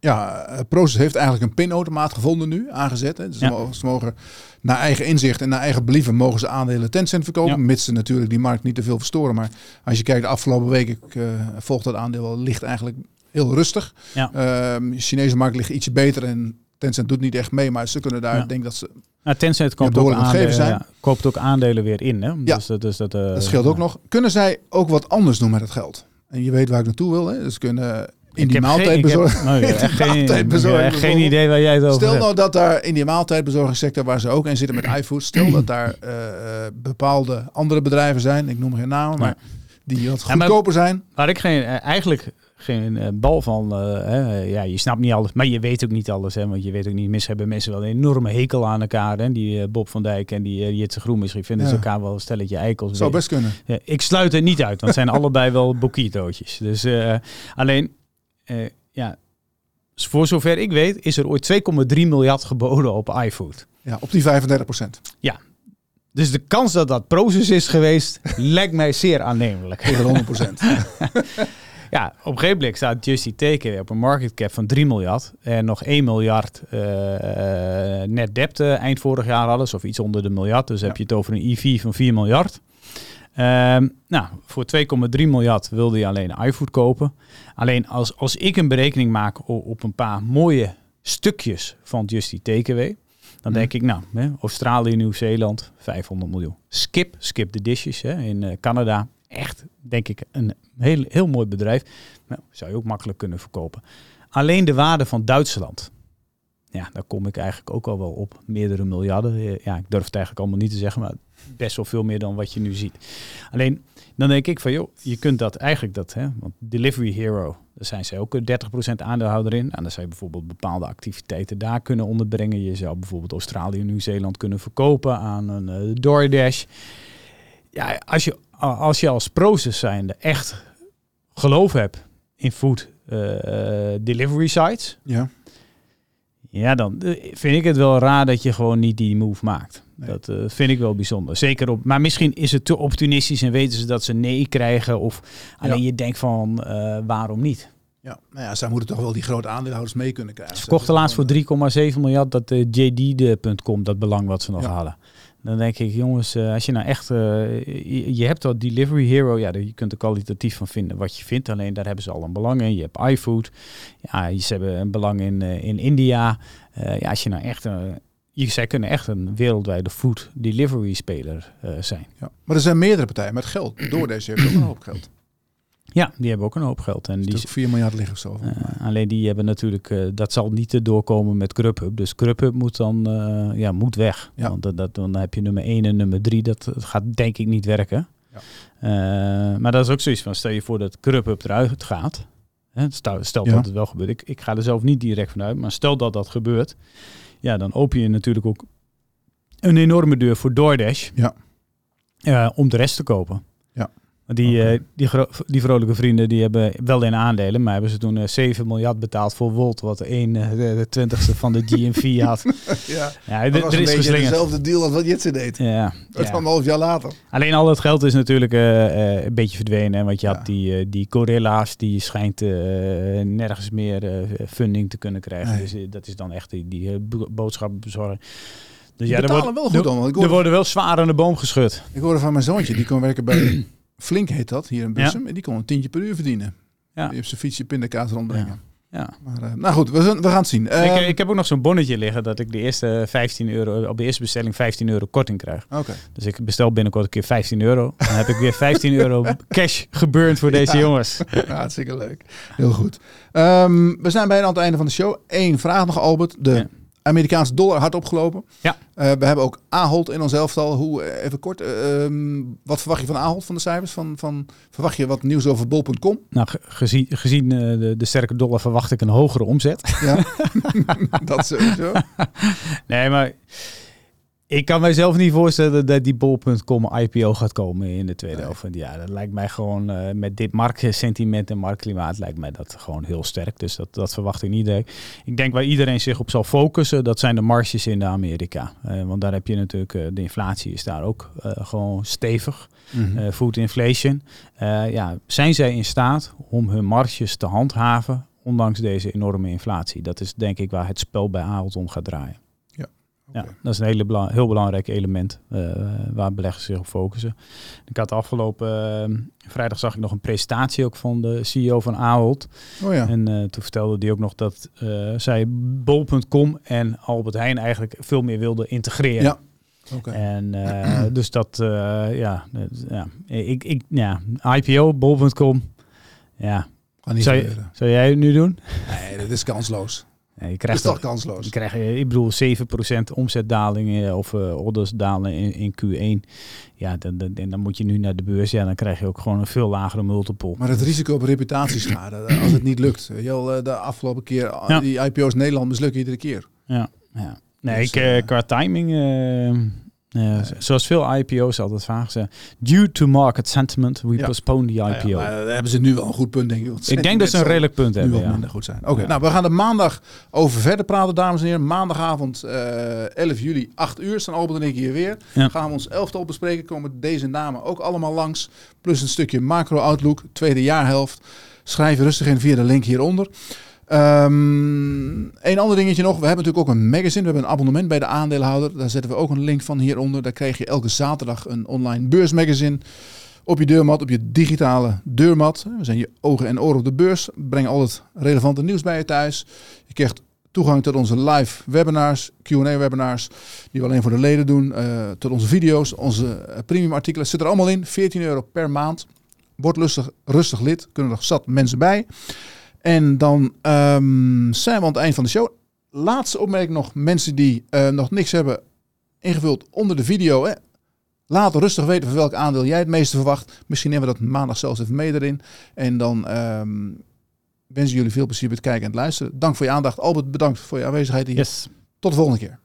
ja, Proces heeft eigenlijk een pinautomaat gevonden nu, aangezet. Hè. Dus ze mogen naar eigen inzicht en naar eigen believen mogen ze aandelen Tencent verkopen. Mits ze natuurlijk die markt niet te veel verstoren. Maar als je kijkt de afgelopen week, ik uh, volg dat aandeel wel, ligt eigenlijk heel rustig. Ja. Uh, de Chinese markt ligt ietsje beter en Tencent doet niet echt mee. Maar ze kunnen daar, ja. denk dat ze... Nou, Tencent koopt ook, aandelen, zijn. koopt ook aandelen weer in. Hè? Ja, dus, dus dat, uh, dat scheelt ook nog. Kunnen zij ook wat anders doen met het geld? En je weet waar ik naartoe wil. Hè? Dus kunnen in die maaltijdbezorging. Geen, geen idee waar jij het over Stel nou dat daar in die maaltijdbezorgingssector, waar ze ook in zitten met iFood, stel dat daar uh, bepaalde andere bedrijven zijn, ik noem geen namen, maar die wat goedkoper zijn. Waar ik geen, eigenlijk geen uh, bal van, ja, je snapt niet alles, maar je weet ook niet alles, hè, want je weet ook niet, mis hebben mensen wel een enorme hekel aan elkaar, hè, die Bob van Dijk en die Jitse Groen misschien vinden ze elkaar wel een stelletje eikels. Zou best kunnen. ik sluit het niet uit, want het zijn allebei wel bokitootjes. Dus alleen ja, voor zover ik weet, is er ooit 2,3 miljard geboden op iFood. Ja, op die 35 procent. Ja. Dus de kans dat dat proces is geweest, lijkt mij zeer aannemelijk. Tegen 100 procent. ja, op een gegeven moment staat Justy Teken op een market cap van 3 miljard. En nog 1 miljard uh, net debt eind vorig jaar hadden, of iets onder de miljard. Dus heb je het over een EV van 4 miljard. Um, nou, voor 2,3 miljard wilde je alleen iFood kopen. Alleen als, als ik een berekening maak op, een paar mooie stukjes van Justy Takeaway, dan denk mhm. ik, nou, hè, Australië, Nieuw-Zeeland, 500 miljoen. Skip, Skip the Dishes hè, in uh, Canada. Echt, denk ik, een heel, heel mooi bedrijf. Nou, zou je ook makkelijk kunnen verkopen. Alleen de waarde van Duitsland. Ja, daar kom ik eigenlijk ook al wel op. Meerdere miljarden. Ja, ik durf het eigenlijk allemaal niet te zeggen, maar best wel veel meer dan wat je nu ziet. Alleen, dan denk ik van, joh, je kunt dat eigenlijk, dat, hè, want Delivery Hero, daar zijn ze ook 30% aandeelhouder in. En nou, dan zou je bijvoorbeeld bepaalde activiteiten daar kunnen onderbrengen. Je zou bijvoorbeeld Australië en Nieuw-Zeeland kunnen verkopen aan een uh, DoorDash. Ja, als je, als je als proces zijnde echt geloof hebt in food uh, delivery sites... Ja. Ja, dan vind ik het wel raar dat je gewoon niet die move maakt. Dat uh, vind ik wel bijzonder. Zeker op. Maar misschien is het te opportunistisch en weten ze dat ze nee krijgen. Of alleen je denkt van uh, waarom niet? Ja, nou ja, zij moeten toch wel die grote aandeelhouders mee kunnen krijgen. Ze verkochten laatst voor 3,7 miljard dat uh, JD.com, dat belang wat ze nog ja. halen. Dan denk ik, jongens, als je nou echt, je, je, hebt dat Delivery Hero, ja, je kunt er kwalitatief van vinden wat je vindt. Alleen daar hebben ze al een belang in. Je hebt iFood, ja, ze hebben een belang in, in India. ja, als je nou echt je, zij kunnen echt een wereldwijde food delivery speler zijn. Ja. Maar er zijn meerdere partijen met geld. Door deze heeft ook een hoop geld. Ja, die hebben ook een hoop geld. En die 4 miljard liggen of zo. Uh, alleen die hebben natuurlijk, uh, dat zal niet te doorkomen met Grubhub. Dus Grubhub moet dan ja, moet weg. Ja. Want dat, dat, dan heb je nummer 1 en nummer 3. Dat, gaat denk ik niet werken. Ja. maar dat is ook zoiets van, stel je voor dat Grubhub eruit gaat. Hè, stel, stel dat het wel gebeurt. Ik, ik ga er zelf niet direct vanuit. Maar stel dat dat gebeurt ja, dan open je natuurlijk ook een enorme deur voor DoorDash. Ja. Om de rest te kopen. Ja. Die, okay. uh, die, die vrolijke vrienden die hebben wel in aandelen, maar hebben ze toen uh, 7 miljard betaald voor Volt, wat 1 de, de twintigste van de GMV had. ja, ja dat was er is een beetje dezelfde deal als wat Jitsen deed. Ja. Dat ja. kwam een half jaar later. Alleen al het geld is natuurlijk uh, een beetje verdwenen. Want je ja. had die, die gorilla's, die schijnt nergens meer funding te kunnen krijgen. Nee. Dus dat is dan echt die, die boodschap bezorgen. Dus die ja, er, wordt, wel goed dan, er worden wel zwaar aan de boom geschud. Ik hoorde van mijn zoontje, die kon werken bij Flink heet dat, hier in Bussum. En die kon een tientje per uur verdienen. Ja. Die heeft zijn fietsje pindakaas rondbrengen. Ja. Ja. Maar, uh, nou goed, we, we, gaan het zien. Uh, ik, ik, heb ook nog zo'n bonnetje liggen dat ik de eerste 15 euro, op de eerste bestelling 15 euro korting krijg. Okay. Dus ik bestel binnenkort een keer 15 euro. Dan heb ik weer 15 euro cash geburnt voor deze ja. jongens. Ja, hartstikke leuk. Heel goed. Um, we zijn bijna aan het einde van de show. Eén vraag nog, Albert. De ja. Amerikaanse dollar hard opgelopen. Ja. Uh, we hebben ook Ahold in ons elftal. Hoe, even kort, uh, um, wat verwacht je van Ahold van de cijfers? Van, van, verwacht je wat nieuws over bol.com? Nou, gezien, gezien uh, de, de, sterke dollar verwacht ik een hogere omzet. Ja, dat sowieso. nee, maar ik kan mijzelf niet voorstellen dat die bol.com IPO gaat komen in de tweede helft van het jaar. Dat lijkt mij gewoon uh, met dit marktsentiment en marktklimaat lijkt mij dat gewoon heel sterk. Dus dat, dat verwacht ik niet. Ik denk waar iedereen zich op zal focussen, dat zijn de marges in de Amerika. Uh, want daar heb je natuurlijk, uh, de inflatie is daar ook gewoon stevig. Mm -hmm. food inflation. ja, zijn zij in staat om hun marges te handhaven, ondanks deze enorme inflatie? Dat is denk ik waar het spel bij Ahold om gaat draaien. Ja, dat is een hele heel belangrijk element uh, waar beleggers zich op focussen. Ik had afgelopen uh, vrijdag zag ik nog een presentatie ook van de CEO van Ahold. Oh ja. En uh, toen vertelde hij ook nog dat zij bol.com en Albert Heijn eigenlijk veel meer wilden integreren. Ja. Okay. En dus dat, ja, ja, ik, ik, ja, IPO, bol.com, ja. Zou, je, zou jij het nu doen? Nee, dat is kansloos. Ja, je krijgt dat is toch kansloos? Je krijgt, ik bedoel, 7% omzetdaling of uh, orders dalen in, in Q1. Ja, dan, dan, dan moet je nu naar de beurs. Ja, dan krijg je ook gewoon een veel lagere multiple. Maar het risico op reputatieschade, als het niet lukt. Jel, de afgelopen keer, ja. die IPO's Nederland mislukken iedere keer. Ja, ja. Nee, dus, ik, uh, qua timing... Uh, ja, nee. Zoals veel IPO's altijd vaak zeggen. Due to market sentiment, we ja. postpone the IPO. Ja, ja, hebben ze nu wel een goed punt, denk ik. Ik denk dat ze een redelijk punt nu hebben. Nu minder goed zijn. Oké, okay, nou we gaan er maandag over verder praten, dames en heren. Maandagavond uh, 11 juli, 8 uur, staan Albert en ik hier weer. Gaan we ons elftal bespreken, komen deze namen ook allemaal langs. Plus een stukje macro-outlook, tweede jaarhelft. Schrijf rustig in via de link hieronder. Um, een ander dingetje nog. We hebben natuurlijk ook een magazine. We hebben een abonnement bij de aandeelhouder. Daar zetten we ook een link van hieronder. Daar krijg je elke zaterdag een online beursmagazine. Op je deurmat, op je digitale deurmat. We zijn je ogen en oren op de beurs. Brengen al het relevante nieuws bij je thuis. Je krijgt toegang tot onze live webinars, Q&A webinars. Die we alleen voor de leden doen. Uh, tot onze video's, onze premium artikelen. Zit er allemaal in. 14 euro per maand. Word lustig, rustig lid. Kunnen er zat mensen bij. En dan um, zijn we aan het eind van de show. Laatste opmerking nog. Mensen die uh, nog niks hebben ingevuld onder de video. Hè. Laat rustig weten van welk aandeel jij het meeste verwacht. Misschien nemen we dat maandag zelfs even mee erin. En dan um, wensen jullie veel plezier met het kijken en het luisteren. Dank voor je aandacht. Albert, bedankt voor je aanwezigheid hier. Yes. Tot de volgende keer.